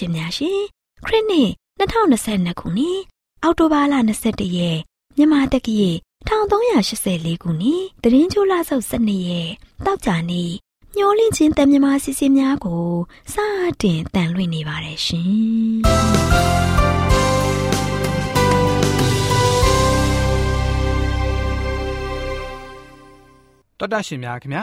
ရှင်များရှင်ခရစ်နှစ်2022ခုနှစ်အောက်တိုဘာလ21ရက်မြန်မာတက္ကရာ1384ခုနှစ်တရင်ချိုလဆုပ်12ရက်တောက်ကြနေ့မျောလင့်ချင်းတမြမစီစီများကိုစတင်တန်လွှင့်နေပါတယ်ရှင်တော်တာရှင်များခင်ဗျာ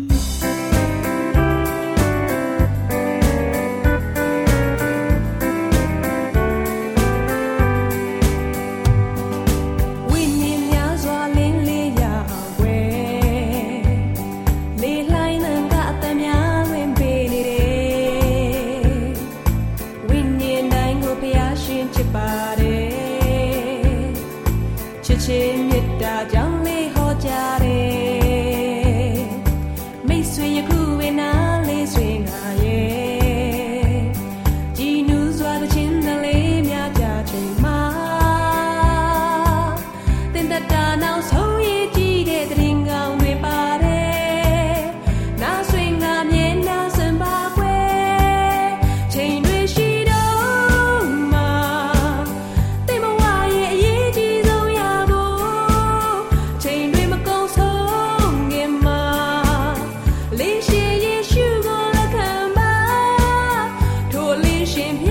shame.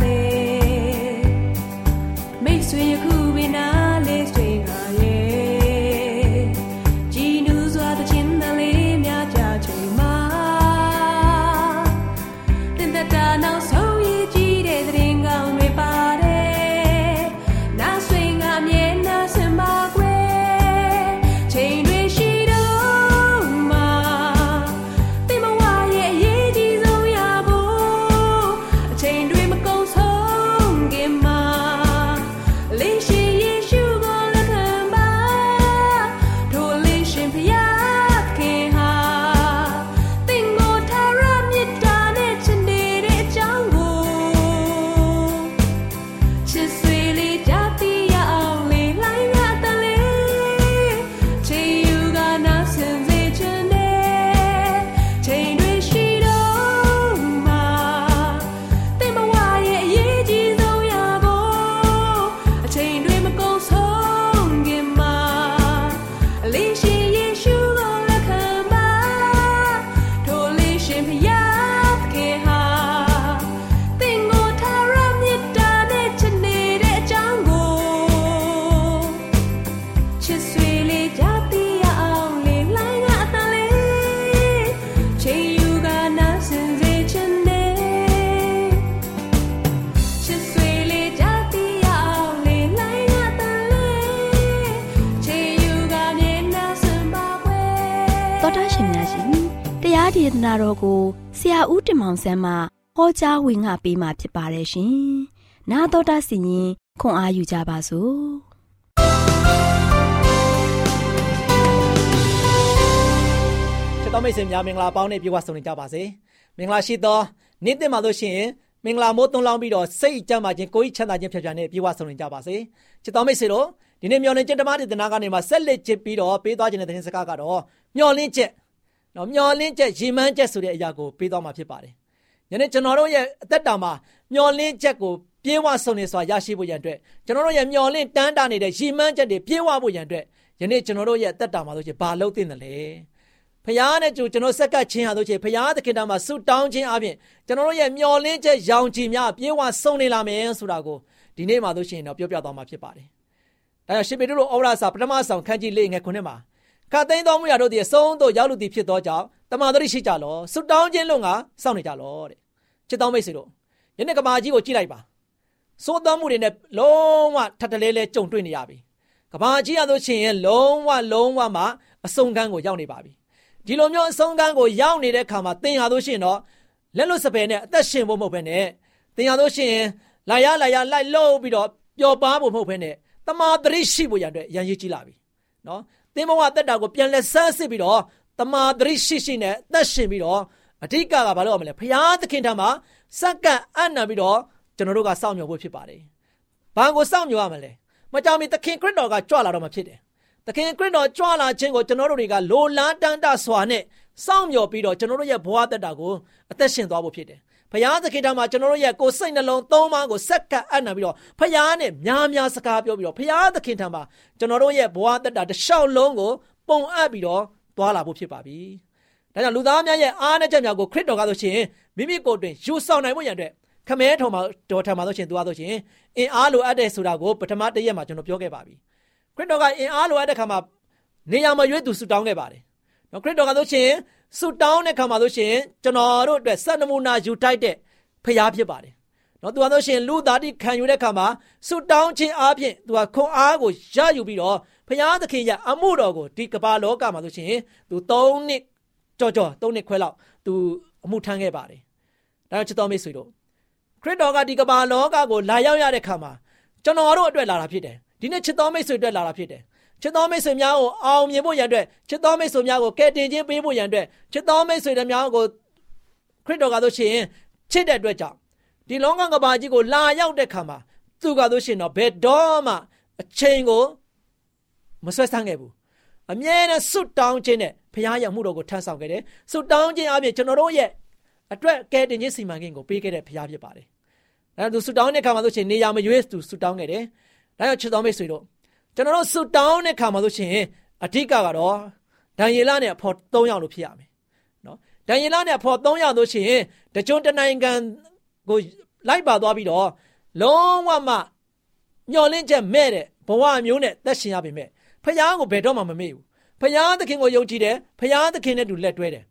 ေ ရာဦးတင်မောင်ဆန်းမှဟောကြားဝင်ငါပေးมาဖြစ်ပါတယ်ရှင်။나တော်တာစီရင်ခွန်အားယူကြပါစို့။ချစ်တော်မိတ်ဆွေများမင်္ဂလာပေါင်းနဲ့ပြေဝဆုံနေကြပါစေ။မင်္ဂလာရှိသောနေ့တင်ပါလို့ရှိရင်မင်္ဂလာမိုးသွန်းလောင်းပြီးတော့စိတ်ကြမ်းပါခြင်းကိုယ်ချမ်းသာခြင်းဖြစ်ပြန်နဲ့ပြေဝဆုံနေကြပါစေ။ချစ်တော်မိတ်ဆွေတို့ဒီနေ့မျော်လင့်ချက်ဓမ္မဒေသနာကနေမှာဆက်လက်ချစ်ပြီးတော့ပေးသွားခြင်းတဲ့တင်စကားကတော့မျော်လင့်ချက် နော်မျော်လင့်ချက်ရည်မှန်းချက်ဆိုတဲ့အရာကိုပေးသွားမှာဖြစ်ပါတယ်ယနေ့ကျွန်တော်တို့ရဲ့အသက်တာမှာမျော်လင့်ချက်ကိုပြေဝဆုံနေစွာရရှိဖို့ရန်အတွက်ကျွန်တော်တို့ရဲ့မျော်လင့်တန်းတာနေတဲ့ရည်မှန်းချက်တွေပြေဝဖို့ရန်အတွက်ယနေ့ကျွန်တော်တို့ရဲ့အသက်တာမှာဆိုချင်ဘာလုပ်သင့်တယ်လဲဖရားနဲ့ကြိုကျွန်တော်ဆက်ကပ်ခြင်းဟာဆိုချင်ဖရားသခင်တော်မှာဆုတောင်းခြင်းအပြင်ကျွန်တော်တို့ရဲ့မျှော်လင့်ချက်ရောင်ချီများပြေဝဆုံးနေလာမယ်ဆိုတာကိုဒီနေ့မှာဆိုရှင်တော့ပြောပြသွားမှာဖြစ်ပါတယ်။ဒါကြောင့်ရှင်ပေတုတို့ဩဝါဒစာပထမဆောင်ခန်းကြီးလေးငယ်ခုနှစ်မှာ ခတ်သိမ်းတော်မူရာတို့သည်အဆုံးသို့ရောက်လူသည်ဖြစ်သောကြောင့်တမန်တော်ရှိကြလောဆုတောင်းခြင်းလုံးကစောင့်နေကြလောတဲ့။ချစ်တော်မိတ်ဆွေတို့ယနေ့ကမာကြီးကိုကြည့်လိုက်ပါ။သိုးတော်မှုတွေနဲ့လုံးဝထပ်တလဲလဲကြုံတွေ့နေရပြီ။ကဘာကြီးရဆိုရှင်လုံးဝလုံးဝမှအဆုံးကန်းကိုရောက်နေပါပြီဒီလိုမျိုးအဆုံးကန်းကိုရောက်နေတဲ့ခါမှာသင်ရလို့ရှိရင်တော့လက်လွတ်စပယ်နဲ့အသက်ရှင်ဖို့မဟုတ်ဘဲနဲ့သင်ရလို့ရှိရင်လာရလာရလိုက်လို့ပြီးတော့ပျော်ပါဖို့မဟုတ်ဘဲနဲ့တမာတရိရှိဖို့ရတဲ့ရန်ရည်ကြီးလာပြီနော် သင်ဘဝတက်တာကိုပြန်လက်ဆန်းစစ်ပြီးတော့တမာတရိရှိရှိနဲ့အသက်ရှင်ပြီးတော့အဓိကကဘာလို့ရမလဲဖရာသခင်ထံမှာစက္ကန့်အနံပြီးတော့ကျွန်တော်တို့ကစောင့်မျှော်ဖို့ဖြစ်ပါတယ်။ဘာကိုစောင့်မျှော်ရမလဲ။မကြောင်မီသခင်ခရစ်တော်ကကြွလာတော့မှဖြစ်တယ်သခင်ခရစ်တော်ကြွလာခြင်းကိုကျွန်တော်တို့တွေကလိုလားတမ်းတစွာနဲ့စောင့်မျှော်ပြီးတော့ကျွန်တော်တို့ရဲ့ဘဝတက်တာကိုအသက်ရှင်သွားဖို့ဖြစ်တယ်။ ဘုရားသခင်တော်မှာကျွန်တော်တို့ရဲ့ကိုယ်စိတ်နှလုံးသုံးပါးကိုစက္ကပ်အပ်နာပြီးတော့ဘုရားနဲ့များများစကားပြောပြီးတော့ဘုရားသခင်ထံမှာကျွန်တော်တို့ရဲ့ဘဝတက်တာတစ်လျှောက်လုံးကိုပုံအပ်ပြီးတော့သွားလာဖို့ဖြစ်ပါပြီ။ဒါကြောင့်လူသားများရဲ့အားနည်းချက်များကိုခရစ်တော်ကဆိုရှင်မိမိကိုယ်တွင်ယူဆောင်နိုင်ဖို့ရန်အတွက်ခမဲထော်မှာတော်ထံမှာဆိုရှင်သူကဆိုရှင်အင်အားလိုအပ်တဲ့ဆိုတာကိုပထမတစ်ရက်မှာကျွန်တော်ပြောခဲ့ပါပြီ။ခရစ်တော်ကအင်အားလိုအပ်တဲ့ခါမှာနေရာမရွေးသူဆူတောင်းခဲ့ပါတယ်။နော်ခရစ်တော်ကဆိုရှင် ဆူတောင်းတဲ့ခါမှာဆိုရှင်ကျွန်တော်တို့အတွက်စံနမူနာယူတိုက်တဲ့ဖရားဖြစ်ပါတယ်။နော်သူကဆိုရှင်လူသားတိခံယူတဲ့ခါမှာဆူတောင်းခြင်းအပြင်သူကခွန်အားကိုရယူပြီးတော့ဖရားသခင်ရဲ့အမှုတော်ကိုဒီကမ္ဘာလောကမှာဆိုရှင်သူ၃နှစ်ကြော်ကြော်၃နှစ်ခွဲလောက်သူအမှုထမ်းခဲ့ပါတယ်။ဒါကြောင့်ချစ်တော်မိတ်ဆွေတို့ခရစ်တော်ကဒီကမ္ဘာလောကကိုလာရောက်ရတဲ့ခါမှာကျွန်တော်တို့အတွက်လာတာဖြစ်တယ်။ဒီနေ့ချစ်တော်မိတ်ဆွေအတွက်လာတာဖြစ်တယ် ချစ်တော်မိတ်ဆွေများကိုအောင်မြင်ဖို့ရန်အတွက်ချစ်တော်မိတ်ဆွေများကိုကယ်တင်ခြင်းပေးဖို့ရန်အတွက်ချစ်တော်မိတ်ဆွေတွေများကိုခရစ်တော်ကဆိုရှင်ချစ်တဲ့အတွက်ကြောင့်ဒီလောကကဘာကြီးကိုလာရောက်တဲ့ခါမှာသူကဆိုရှင်တော့ဘယ်တော့မှအချိန်ကိုမဆွဲဆန်းခဲ့ဘူးအမြဲတမ်းဆွတ်တောင်းခြင်းနဲ့ဘုရားရဲ့မှုတော်ကိုထမ်းဆောင်ခဲ့တယ်ဆွတ်တောင်းခြင်းအပြင်ကျွန်တော်တို့ရဲ့အတွက်ကယ်တင်ခြင်းစီမံကိန်းကိုပေးခဲ့တဲ့ဘုရားဖြစ်ပါတယ်အဲဒါသူဆွတ်တောင်းတဲ့ခါမှာဆိုရှင်နေရာမရွေးသူဆွတ်တောင်းခဲ့တယ်ဒါကြောင့်ချစ်တော်မိတ်ဆွေတို့ ကျွန်တော်တို့ဆုတောင်းတဲ့ခါမှာဆိုရှင်အဓိကကတော့ဒံယေလနဲ့အဖော်၃ယောက်လို့ဖြစ်ရမယ်နော်ဒံယေလနဲ့အဖော်၃ယောက်ဆိုရှင်တကြွတနိုင်ငံကိုလိုက်ပါသွားပြီးတော့လုံးဝမှညှော်လင့်ချက်မဲ့တဲ့ဘဝမျိုးနဲ့သက်ရှင်ရပါမယ်ဖခင်ကိုဘယ်တော့မှမမေ့ဘူးဖခင်သခင်ကိုယုံကြည်တယ်ဖခင်သခင်နဲ့တူလက်တွဲတယ်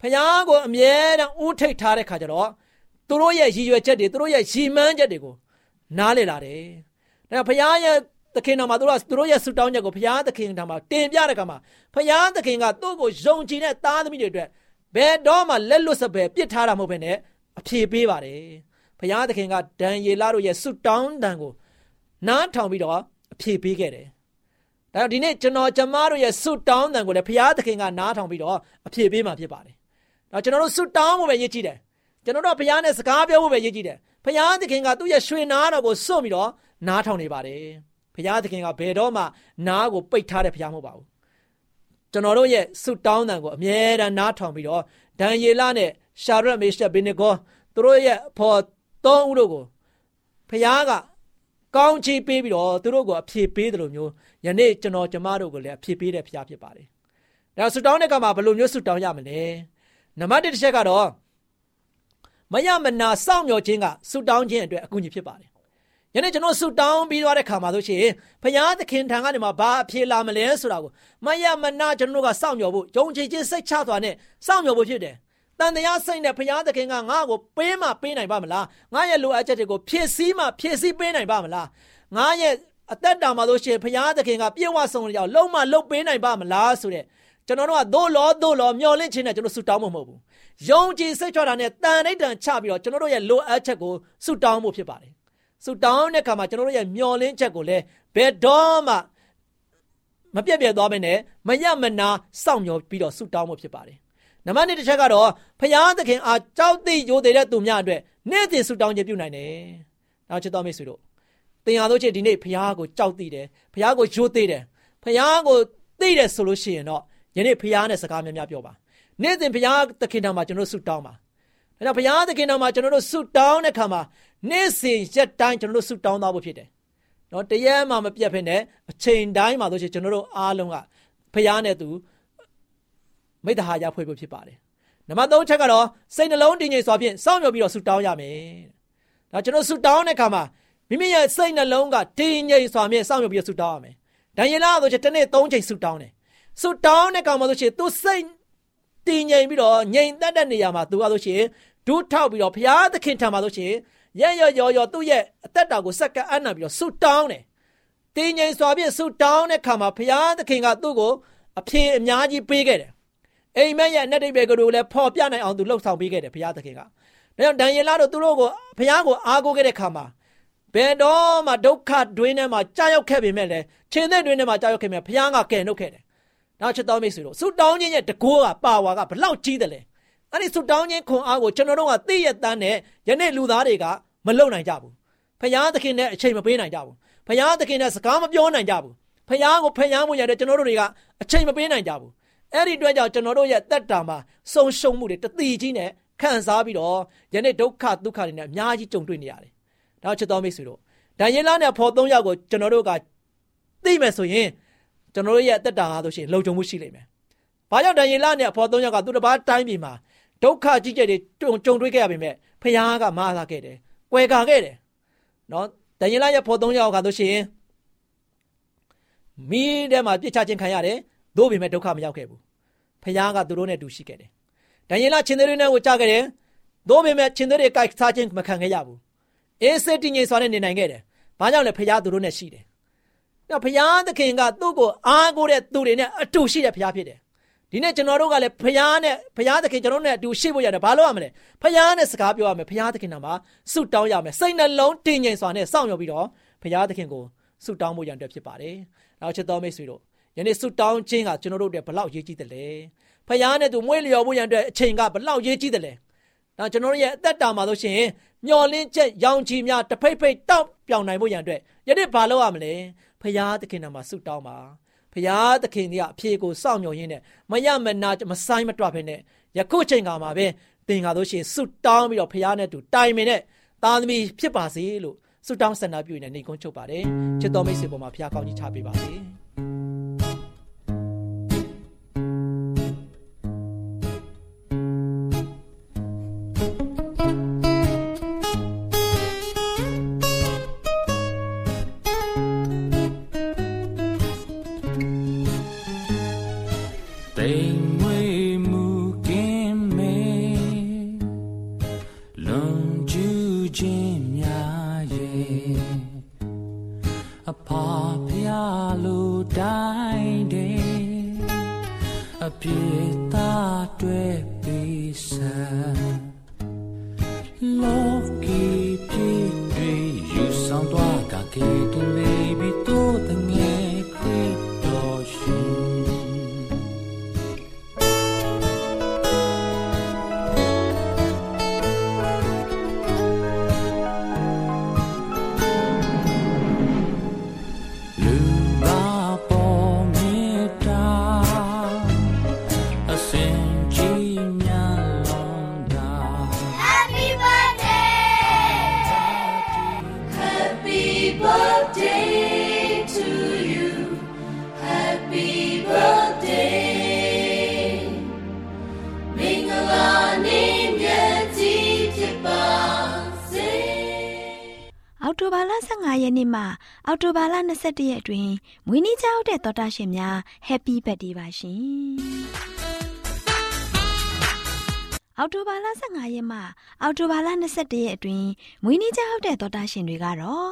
ဖခင်ကိုအမြဲတမ်းဥထိတ်ထားတဲ့ခါကျတော့သူတို့ရဲ့ရည်ရွယ်ချက်တွေသူတို့ရဲ့ရည်မှန်းချက်တွေကိုနားလည်လာတယ်ဒါဘုရားရဲ့ သခင်တော်မှာသူတို့သူတို့ရဲ့ဆုတောင်းချက်ကိုဘုရားသခင်တော်မှာတင်ပြတဲ့ကမှာဘုရားသခင်ကသူ့ကိုယုံကြည်တဲ့သားသမီးတွေအတွက်ဘယ်တော့မှလက်လွတ်စပယ်ပြစ်ထားတာမဟုတ်ဘဲနဲ့အပြေပေးပါတယ်ဘုရားသခင်ကဒံယေလတို့ရဲ့ဆုတောင်းတန်ကိုနားထောင်ပြီးတော့အပြေပေးခဲ့တယ်ဒါကြောင့်ဒီနေ့ကျွန်တော်ကျမတို့ရဲ့ဆုတောင်းတန်ကိုလည်းဘုရားသခင်ကနားထောင်ပြီးတော့အပြေပေးမှာဖြစ်ပါတယ်ဒါကျွန်တော်တို့ဆုတောင်းဖို့ပဲရည်ကြည်တယ်ကျွန်တော်တို့ဘုရားနဲ့စကားပြောဖို့ပဲရည်ကြည်တယ်ဘုရားသခင်ကသူ့ရဲ့ရွှေနာတော်ကိုစွန့်ပြီးတော့နားထောင်နေပါတယ် ဘုရားသခင်ကဘယ်တော့မှနားကိုပိတ်ထားတဲ့ဘုရားမဟုတ်ပါဘူးကျွန်တော်တို့ရဲ့ဆုတောင်းတန်ကိုအမြဲတမ်းနားထောင်ပြီးတော့ဒံယေလနဲ့ရှာရက်မေရှက်ဘင်းနီကိုသူတို့ရဲ့အဖော်သုံးဦးတို့ကိုဘုရားကကောင်းချီးပေးပြီးတော့သူတို့ကိုအဖြေပေးတယ်လို့မျိုးယနေ့ကျွန်တော်ကျမတို့ကိုလည်းအဖြေပေးတဲ့ဘုရားဖြစ်ပါတယ်ဒါဆုတောင်းတဲ့ကမှာဘယ်လိုမျိုးဆုတောင်းရမလဲနံပါတ်1တစ်ချက်ကတော့မယမနာစောင့်မျှော်ခြင်းကဆုတောင်းခြင်းအတွက်အကူအညီဖြစ်ပါတယ် ယနေ့ကျွန်တော်ဆူတောင်းပြီးသွားတဲ့ခါမှာဆိုရှင်ဘုရားသခင်ထံကနေမှဘာအဖြေလာမလဲဆိုတာကိုမယမနာကျွန်တော်တို့ကစောင့်မျှော်ဖို့ယုံကြည်ခြင်းစိတ်ချစွာနဲ့စောင့်မျှော်ဖို့ဖြစ်တယ်။တန်တရားစိတ်နဲ့ဘုရားသခင်ကငါ့ကိုပေးမှပေးနိုင်ပါမလား။ငါရဲ့လိုအပ်ချက်တွေကိုဖြည့်ဆည်းမှဖြည့်ဆည်းပေးနိုင်ပါမလား။ငါရဲ့အသက်တာမှာဆိုရှင်ဘုရားသခင်ကပြေဝဆုံးကြောင်လုံးမလုံးပေးနိုင်ပါမလားဆိုတဲ့ကျွန်တော်တို့ကသို့လောသို့လောမျောလင့်ခြင်းနဲ့ကျွန်တော်ဆူတောင်းမှာမဟုတ်ဘူး။ယုံကြည်စိတ်ချတာနဲ့တန်လိုက်တန်ချပြီးတော့ကျွန်တော်တို့ရဲ့လိုအပ်ချက်ကိုဆူတောင်းဖို့ဖြစ်ပါတယ် ဆူတောင်းတဲ့အခါမှာကျွန်တော်တို့ရဲ့မျောလင်းချက်ကိုလည်းဘယ်တော့မှမပြတ်ပြတ်သွားမနဲ့မရမနာစောင့်မျှော်ပြီးတော့ဆူတောင်းမှုဖြစ်ပါတယ်နံပါတ်1တစ်ချက်ကတော့ဖရာသခင်အားကြောက်သိရိုသေတဲ့သူများအတွက်နေ့စဉ်ဆုတောင်းခြင်းပြုနိုင်တယ်။နောက်ချစ်တော်မိတ်ဆွေတို့သင်ဟာတို့ချင်းဒီနေ့ဖရာကိုကြောက်သိတယ်ဖရာကိုရိုသေတယ်ဖရာကိုသိတယ်ဆိုလို့ရှိရင်တော့ယနေ့ဖရာနဲ့စကားများများပြောပါနေ့စဉ်ဖရာသခင်တော်မှာကျွန်တော်ဆုတောင်းပါ ဒါကြောင့်ဘုရားသခင်တော်မှာကျွန်တော်တို့ဆုတောင်းတဲ့ခါမှာနေ့စဉ်ရက်တိုင်းကျွန်တော်တို့ဆုတောင်းသွားဖို့ဖြစ်တယ်။နော်တရက်မှမပြတ်ဖြစ်နဲ့အချိန်တိုင်းမှာဆိုရှင်ကျွန်တော်တို့အားလုံးကဘုရားနဲ့သူမိတ္တဟာရဖွဲ့ဖို့ဖြစ်ပါတယ်။နံပါတ်3ချက်ကတော့စိတ်နှလုံးတည်ငြိမ်စွာဖြင့်စောင့်မျှော်ပြီးတော့ဆုတောင်းရမယ်။ဒါကျွန်တော်ဆုတောင်းတဲ့ခါမှာမိမိရဲ့စိတ်နှလုံးကတည်ငြိမ်စွာဖြင့်စောင့်မျှော်ပြီးတော့ဆုတောင်းရမယ်။ဒံယေလဆိုရှင်တစ်နေ့3ချိန်ဆုတောင်းတယ်။ဆုတောင်းတဲ့ခါမှာဆိုရှင်သူစိတ် တည်ငြိမ်ပြီးတော့ငြိမ်သက်တဲ့နေရာမှာသူကဆိုရှင်ဒူးထောက်ပြီးတော့ဘုရားသခင်ထံမှာဆိုရှင်ရရရော်ရော်သူ့ရဲ့အသက်တာကိုစက္ကန့်အနံ့ပြီးတော့ဆုတောင်းတယ်။တည်ငြိမ်စွာဖြင့်ဆုတောင်းတဲ့ခါမှာဘုရားသခင်ကသူ့ကိုအဖြေအများကြီးပေးခဲ့တယ်။အိမ်မက်ရဲ့အနက်တိတ်ပဲကလေးကိုလည်းဖော်ပြနိုင်အောင်သူလှုပ်ဆောင်ပေးခဲ့တယ်ဘုရားသခင်က။ဒါကြောင့်ဒံယေလတို့သူတို့ကိုဘုရားကိုအားကိုးခဲ့တဲ့ခါမှာဘယ်တော့မှဒုက္ခတွင်းထဲမှာကြာရောက်ခဲ့ပေမဲ့လည်းခြေသက်တွင်းထဲမှာကြာရောက်ခဲ့မြဲဘုရားကကယ်နှုတ်ခဲ့တယ်။ နောက်ချက်တော်မိတ်ဆွေတို့ဆုတောင်းခြင်းရဲ့တကောကပါဝါကဘလောက်ကြီးတယ်လဲ။အဲ့ဒီဆုတောင်းခြင်းခွန်အားကိုကျွန်တော်တို့ကသိရတန်းနဲ့ယနေ့လူသားတွေကမလုံနိုင်ကြဘူးဖယားသခင်နဲ့အချိန်မပေးနိုင်ကြဘူးဖယားသခင်နဲ့စကားမပြောနိုင်ကြဘူးဖယားကိုဖယားမှုရတဲ့ကျွန်တော်တို့တွေကအချိန်မပေးနိုင်ကြဘူးအဲ့ဒီအတွက်ကြောင့်ကျွန်တော်တို့ရဲ့တက်တာမှာဆုံရှုံမှုတွေတတိကြီးနဲ့ခံစားပြီးတော့ယနေ့ဒုက္ခဒုက္ခတွေနဲ့အများကြီးကြုံတွေ့နေရတယ်။ဒါချစ်တော်မိတ်ဆွေတို့ဒံယေလနဲ့ဖော်သုံးယောက်ကိုကျွန်တော်တို့ကသိမယ်ဆိုရင် ကျွန်တော်တို့ရဲ့တက်တာဟာဆိုရှင်လုံခြုံမှုရှိလိမ့်မယ်။ဘာကြောင့်ဒံယေလနဲ့ဖော်သုံးယောက်ကသူတစ်ပါးတိုင်းပြည်မှာဒုက္ခကြီးကျယ်တွေကြုံကြုံတွေ့ခဲ့ရပေမဲ့ဖခင်ကမအားလာခဲ့တယ်။ကွယ်ကာခဲ့တယ်။နော်ဒန်ယေလရဲ့ဖော်သုံးယောက်ကဆိုရှင်မိထဲမှာပြစ်ချခြင်းခံရတယ်။သို့ပေမဲ့ဒုက္ခမရောက်ခဲ့ဘူး။ဖခင်ကသူတို့နဲ့တူရှိခဲ့တယ်။ဒန်ယေလချင်းတွေနဲ့ကိုကြားခဲ့တယ်။သို့ပေမဲ့ချင်းတွေကိုက်စားခြင်းမခံခဲ့ရဘူး။အေးစစ်တည်ငြိမ်စွာနဲ့နေနိုင်ခဲ့တယ်။ဘာကြောင့်လဲဖခင်သူတို့နဲ့ရှိတယ်။ နော်ဖခင်သခင်ကသူ့ကိုအားကိုးတဲ့သူတွေနဲ့အတူရှိတဲ့ဖခင်ဖြစ်တယ်ဒီနေ့ကျွန်တော်တို့ကလည်းဖယားနဲ့ဖယားသခင်ကျွန်တော်တို့နဲ့အတူရှိဖို့ရတယ်ဘာလို့ရမလဲဖယားနဲ့စကားပြောရမယ်ဖယားသခင်နာမှာဆုတောင်းရမယ်စိတ်နှလုံးတည်ငြိမ်စွာနဲ့စောင့်မျှော်ပြီးတော့ဖယားသခင်ကိုဆုတောင်းဖို့ရန်အတွက်ဖြစ်ပါတယ်နောက်ချက်တော်မိတ်ဆွေတို့ယနေ့ဆုတောင်းခြင်းကကျွန်တော်တို့အတွက်ဘလောက်ရေးကြီးတယ်လဲဖယားနဲ့သူမွေးလျော်ဖို့ရန်အတွက်အချိန်ကဘလောက်ရေးကြီးတယ်လဲနောက်ကျွန်တော်တို့ရဲ့အသက်တာမှာဆိုရှင်မျော်လင့်ချက်ရောင်ချီများတဖိတ်ဖိတ်တောက်ပြောင်နိုင်ဖို့ရန်အတွက်ယနေ့ဘာလုပ်ရမလဲ ဖယားသခင်နာမှာဆုတောင်းပါဖရာသခင်ကြီးကအဖြေကိုစောင့်မျှော်ရင်းနဲ့မရမနာမဆိုင်မတွဖဲနဲ့ယခုချိန်ကမှာပဲသင်္ကာတို့ရှိဆုတောင်းပြီးတော့ဖရာနဲ့တူတိုင်ပင်နဲ့သားသမီးဖြစ်ပါစေလို့ဆုတောင်းဆန္ဒပြုနေနေကုန်းချုပ်ပါတယ်ချစ်တော်မိတ်ဆွေပေါ်မှာဖရာကောင်းကြီးချပေးပါစေ လ22ရက်အတွင်းမွေးနေ့ကြောက်တဲ့တော်တာရှင်များ Happy Birthday ပါရှင်။အောက်တိုဘာလ15ရက်မှအောက်တိုဘာလ21ရက်အတွင်းမွေးနေ့ကြောက်တဲ့တော်တာရှင်တွေကတော့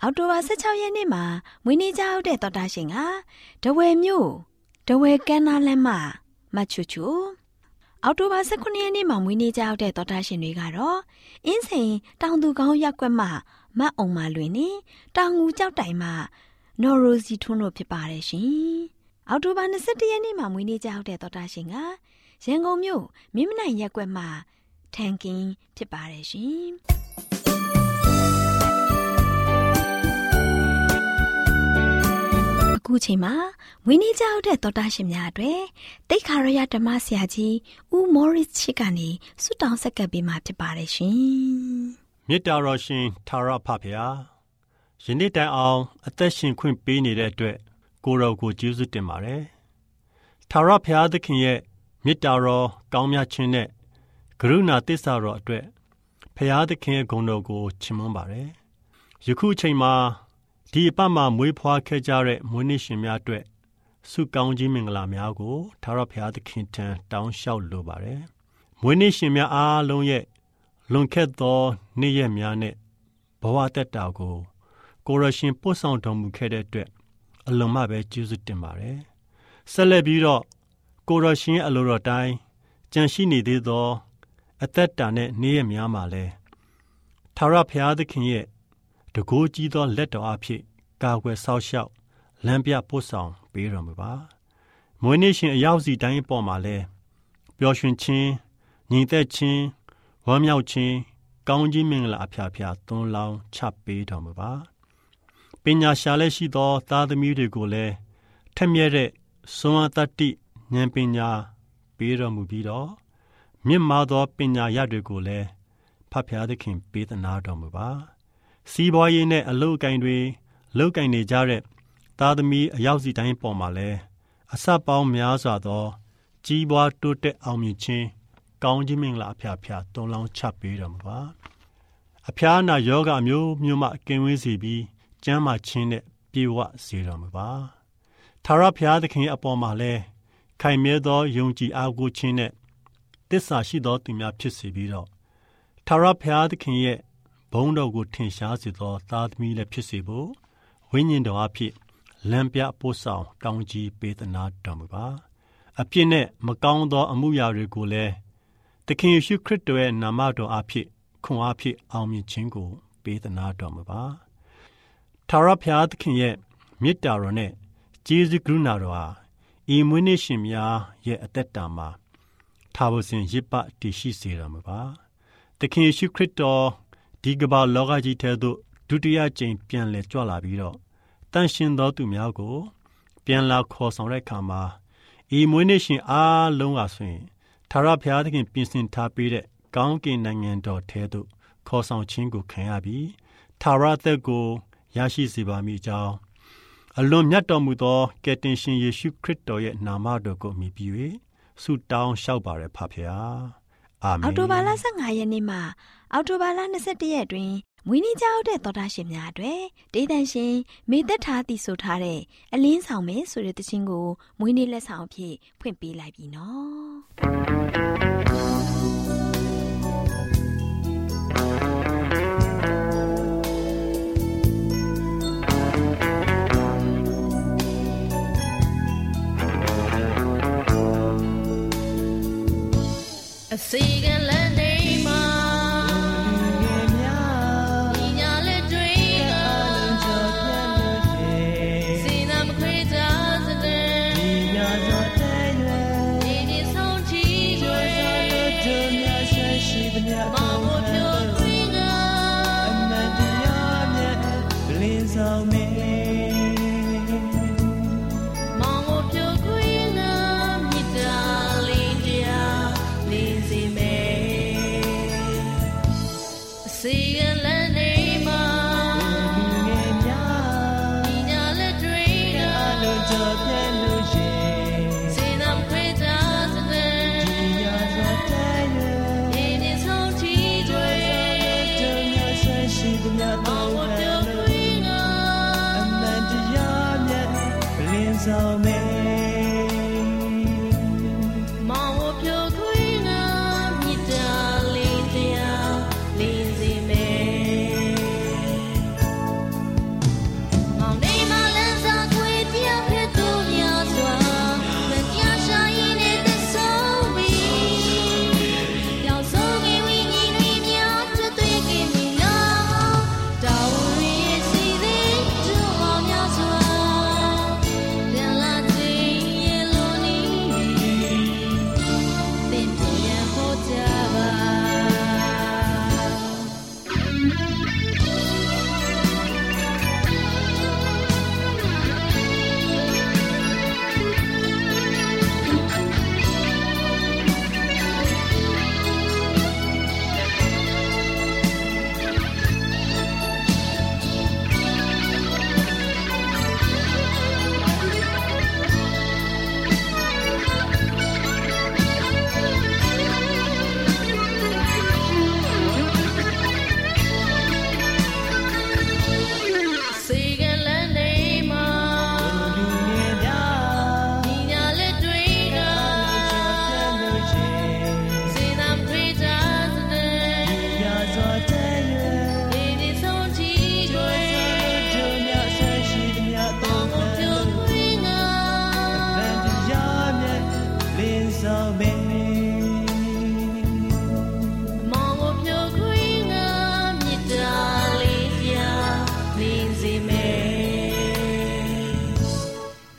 အောက်တိုဘာ16ရက်နေ့မှာမွေးနေ့ကြောက်တဲ့တော်တာရှင်ကဒဝဲမြို့ဒဝဲကန်းနာလမ်းမှာမချူချူအော်တိုဘာ19ရက်နေ့မှာမွေးနေ့ကြောက်တဲ့တော်တာရှင်တွေကတော့အင်းစိန်တောင်သူကောင်းရက်ကွက်မှ မတ်အောင်မလွင်နေတောင်ငူကြောက်တိုင်မှနော်ရိုစီထွန်းတို့ဖြစ်ပါတယ်ရှင်။အောက်တိုဘာ21ရက်နေ့မှာမွေးနေ့ကြောက်တဲ့တော်တာရှင်ကရန်ကုန်မြို့မြင်းမနိုင်ရက်ကွက်မှာထန်ကင်းဖြစ်ပါတယ်ရှင်အခုချိန်မှာဝင်းနေကြောက်တဲ့တော်တာရှင်များအတွက်တိတ်ခါရရဓမ္မဆရာကြီးဦးမော်ရစ်ချစ်ကနေဆုတောင်းဆက်ကပ်ပေးมาဖြစ်ပါတယ်ရှင် မေတ္တာတော်ရှင်သာရဖဖျားယနေ့တိုင်အောင်အသက်ရှင်ခွင့်ပေးနေတဲ့အတွက်ကိုရောကိုကျေးဇူးတင်ပါတယ်သာရဖျားသခင်ရဲ့မေတ္တာတော်ကောင်းမြတ်ခြင်းနဲ့ကရုဏာတစ္ဆာတော်အတွက်ဖျားသခင်ရဲ့ဂုဏ်တော်ကိုချီးမွမ်းပါတယ်ယခုချိန်မှာဒီအပတ်မှာမွေးဖွားခဲ့ကြတဲ့မွေးနေ့ရှင်များအတွက်ဆုကောင်းခြင်းမင်္ဂလာများကိုသာရဖျားသခင်ထံတောင်းလျှောက်လိုပါတယ်မွေးနေ့ရှင်များအားလုံးရဲ့ လွန်ခဲ့သောနေ့ရက်များနဲ့ဘဝတက်တာကို ကိုရရှင်ပို့ဆောင်တော်မူခဲ့တဲ့အတွက်အလွန်မှပဲကျေးဇူးတင်ပါတယ်ဆက်လက်ပြီးတော့ကိုရရှင်အလိုတော်တိုင်းကြံရှိနေသေးသော အသက်တာနဲ့နေ့ရက်များမှာလဲထာဝရဘုရားသခင်ရဲ့တကိုးကြီးသောလက်တော်အဖြစ်ကာကွယ်ဆောက်ရှောက်လမ်းပြပို့ဆောင်ပေးတော်မူပါမွေးနေ့ရှင်အရောက်စီတိုင်းပေါ်မှာလဲပျော်ရွှင်ခြင်းညီသက်ခြင်း ဝမ်းမြောက်ခြင်းကောင်းကြီးမင်္ဂလာအဖျားဖျားသွန်းလောင်းချပေးတော်မူပါပညာရှာလက်ရှိသော သားသမီးတွေကိုလည်းထက်မြက်တဲ့စွမ်းအားတတ္တိဉာဏ်ပညာပေးတော်မူပြီးတော့မြင့်မားသောပညာရတွေကိုလည်းဖဖျားသခင်ပေးသနာတော်မူပါစီးပွားရေးနဲ့အလုပ်အကင်တွေလုပ်ကင်နေကြတဲ့သားသမီးအရောက်စီတိုင်းပေါ်မှာလဲအစပေါင်းများစွာသော ကြီးပွားတိုးတက်အောင်မြင်ခြင်း ကောင်းခြင်းမင်္ဂလာအဖျားဖျားတုံးလောင်းချပေးတော်မူပါအဖျားနာယောဂမျိုးမျိုးမှကင်းဝေးစေပြီးကျမ်းမာခြင်းနဲ့ပြေဝစေတော်မူပါထာဝရဘုရားသခင်အပေါ်မှာလဲခိုင်မြဲသောယုံကြည်အားကိုးခြင်းနဲ့တစ္ဆာရှိသောသူများဖြစ်စေပြီးတော့ထာဝရဘုရားသခင်ရဲ့ဘုန်းတော်ကိုထင်ရှားစေသောသားသမီးလည်းဖြစ်စေဖို့ဝိညာဉ်တော်အဖြစ်လမ်းပြပို့ဆောင်တောင်းကြီးပေးသနာတော်မူပါအပြစ်နဲ့မကောင်းသောအမှုရာတွေကိုလည်း သခင်ယေရှုခရစ်တော်ရဲ့နာမတော်အဖြစ်ခွန်အားဖြင့်အောင်မြင်ခြင်းကို ပေးသနာတော်မူပါထာဝရဘုရားသခင်ရဲ့မေတ္တာတော်နဲ့ကျေးဇူးကရုဏာတော်ဟာဤမွေးနေ့ရှင်များရဲ့အသက်တာမှာထာဝစဉ်ရစ်ပတည်ရှိစေတော်မူပါသခင်ယေရှုခရစ်တော်ဒီကမ္ဘာလောကကြီးထဲသို့ဒုတိယကြိမ်ပြန်လည်ကြွလာပြီးတော့တန်ရှင်သောသူများကို ပြန်လာခေါ်ဆောင်တဲ့အခါမှာဤမွေးနေ့ရှင်အားလုံးကဆိုရင် ထာဝရဘုရားသခင်ပြင်ဆင်ထားပေးတဲ့ကောင်းကင်နိုင်ငံတော်ထဲသို့ခေါ်ဆောင်ခြင်းကိုခံရပြီးထာဝရသက်ကိုရရှိစေပါမည်ကြောင်းအလွန်မြတ်တော်မူသောကယ်တင်ရှင်ယေရှုခရစ်တော်ရဲ့နာမတော်ကိုမြည်ပြီး၍ဆုတောင်းလျှောက်ပါရဖဖျားအာမင်အော်တိုဘာလ15ရက်နေ့မှာအော်တိုဘာလ21ရက်တွင် မွေးနေ့ကြောက်တဲ့သောတာရှင်များအတွက်ဒေသန်ရှင်မေသက်ထားတည်ဆိုထားတဲ့အလင်းဆောင်မယ်ဆိုတဲ့တခြင်းကိုမွေးနေ့လက်ဆောင်အဖြစ်ဖွင့်ပေးလိုက်ပြီနော်စေက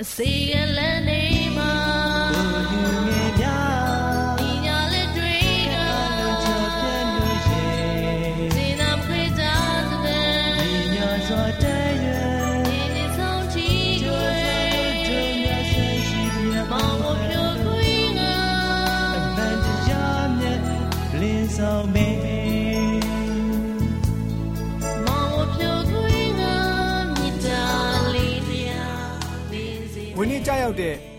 see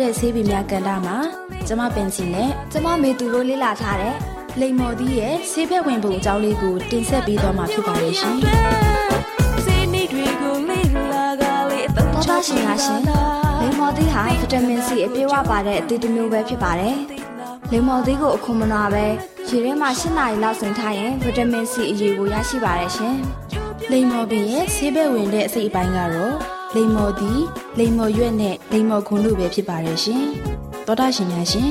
တဲ့ဆေးပင်များကန်တာမှာကျမပင်စီနဲ့ကျမမေသူတို့လေ့လာထားတဲ့လိမ္မော်သီးရဲ့ဆေးဘက်ဝင်ပုံအကြောင်းလေးကိုတင်ဆက်ပေးသွားမှာဖြစ်ပါရဲ့ရှင်စိနေတွေကိုလေ့လာကလေးအသုံးတော်တာရှင်များရှင်လိမ္မော်သီးဟာဗီတာမင်စီအပြည့်အဝပါတဲ့အသီးတစ်မျိုးပဲဖြစ်ပါတယ်လိမ္မော်သီးကိုအခုမနာပဲရေထဲမှာ၈နာရီလောက်ဆင်ထားရင်ဗီတာမင်စီအရေးကိုရရှိပါတယ်ရှင်လိမ္မော်ပင်ရဲ့ဆေးဘက်ဝင်တဲ့အစိတ်အပိုင်းကတော့ လိမ္မော်သီးလိမ္မော်ရွက်နဲ့လိမ္မော်ခွန်တို့ပဲဖြစ်ပါတယ်ရှင်တော်တာရှင်များရှင်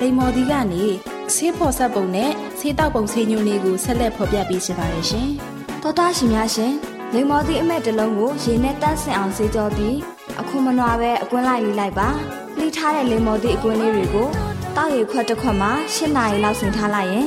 လိမ္မော်ဒီကနေဆေးဖော်ဆက်ပုံနဲ့ဆေးတောက်ပုံဆေးညွှန်းလေးကိုဆက်လက်ဖော်ပြပေးရှင်ပါတယ်ရှင်တော်တာရှင်များရှင်လိမ္မော်သည့်အမက်တစ်လုံးကိုရေနဲ့တန့်စင်အောင်ဆေးကြောပြီးအခုမနွားပဲအကွင်းလိုက်လေးလိုက်ပါလှိထားတဲ့လိမ္မော်သည့်အကွင်းလေးတွေကိုတောက်ရခွက်တစ်ခွက်မှာ၈နာရီလောက်ဆင်ထားလိုက်ရင်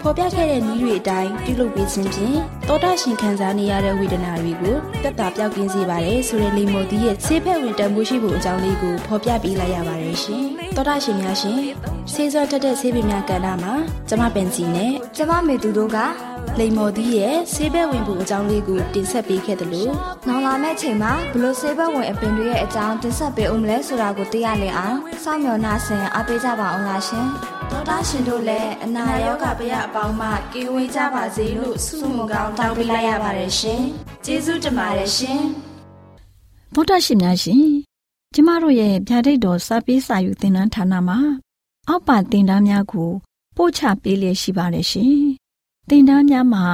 ဖော်ပြခဲ့တဲ့နည်းတွေအတိုင်းပြုလုပ်ပေးခြင်းဖြင့်တောတာရှင်ခံစားနေရတဲ့ဝေဒနာတွေကိုတက်တာပြောက်ကင်းစေပါတယ်ဆိုတဲ့လိမ္မော်သီးရဲ့ဆေးဖက်ဝင်တန်ဖိုးရှိဖို့အကြောင်းလေးကိုဖော်ပြပေးလိုက်ရပါတယ်ရှင်တောတာရှင်များရှင်ဆေးစွမ်းတက်တဲ့ဆေးပင်များကဏ္ဍမှာကျမပင်စီနဲ့ကျမမေသူတို့ကလိမ္မော်သီးရဲ့ဆေးဘက်ဝင်ဖို့အကြောင်းလေးကိုတင်ဆက်ပေးခဲ့တယ်လို့နောင်လာမယ့်ချိန်မှာဘလို့ဆေးဘက်ဝင်အပင်တွေရဲ့အကြောင်းတင်ဆက်ပေးဦးမလဲဆိုတာကိုသိရလင်အောင်စောင့်မျှော်နှားဆင်အားပေးကြပါအောင်လားရှင် ဒေါက်တာရှင်တို့လည်းအနာရောဂါပရအပေါင်းမှကင်းဝေးကြပါစေလို့ဆုမွန်ကောင်းတောင်းပေးလိုက်ရပါတယ်ရှင်ကျေးဇူးတင်ပါတယ်ရှင်သောတာရှင်များရှင်ကျမတို့ရဲ့ဗျာဒိတ်တော်စပေးစာယူသင်တန်းဌာနမှာ အောက်ပါသင်တန်းများကိုပို့ချပေးလျက်ရှိပါတယ်ရှင်သင်တန်းများမှာ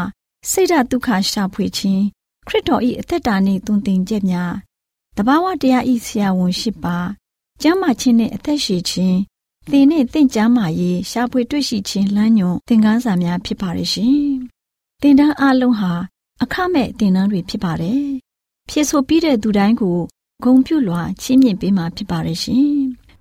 စိတ်ဓာတ်ဒုက္ခရှာဖွေခြင်းခရစ်တော်၏အသက်တာနှင့်သွန်သင်ချက်များတဘာဝတရားဤဆရာဝန်ရှိပါကျမ်းမာခြင်းနှင့်အသက်ရှည်ခြင်း သင်နှင့်သင်ကျမ်းမာရေးရှာဖွေတွေ့ရှိခြင်းလမ်းညွန်သင်ခန်းစာများဖြစ်ပါရဲ့ရှင်သင်တန်းအလုံးဟာအခမဲ့သင်တန်းတွေဖြစ်ပါတယ်ဖြစ်ဆိုပြီးတဲ့သူတိုင်းကိုဂုံပြုလွှာချီးမြှင့်ပေးမှာဖြစ်ပါရဲ့ရှင်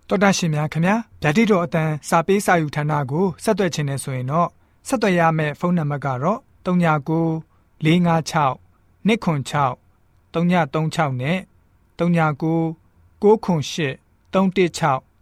တော်တာရှင်များခင်ဗျာဗျာတိတော်အတန်းစာပေးစာယူဌာနကိုဆက်သွယ်ခြင်းနဲ့ဆိုရင်တော့ဆက်သွယ်ရမယ့်ဖုန်းနံပါတ်ကတော့39 656 296 336နဲ့39 98 316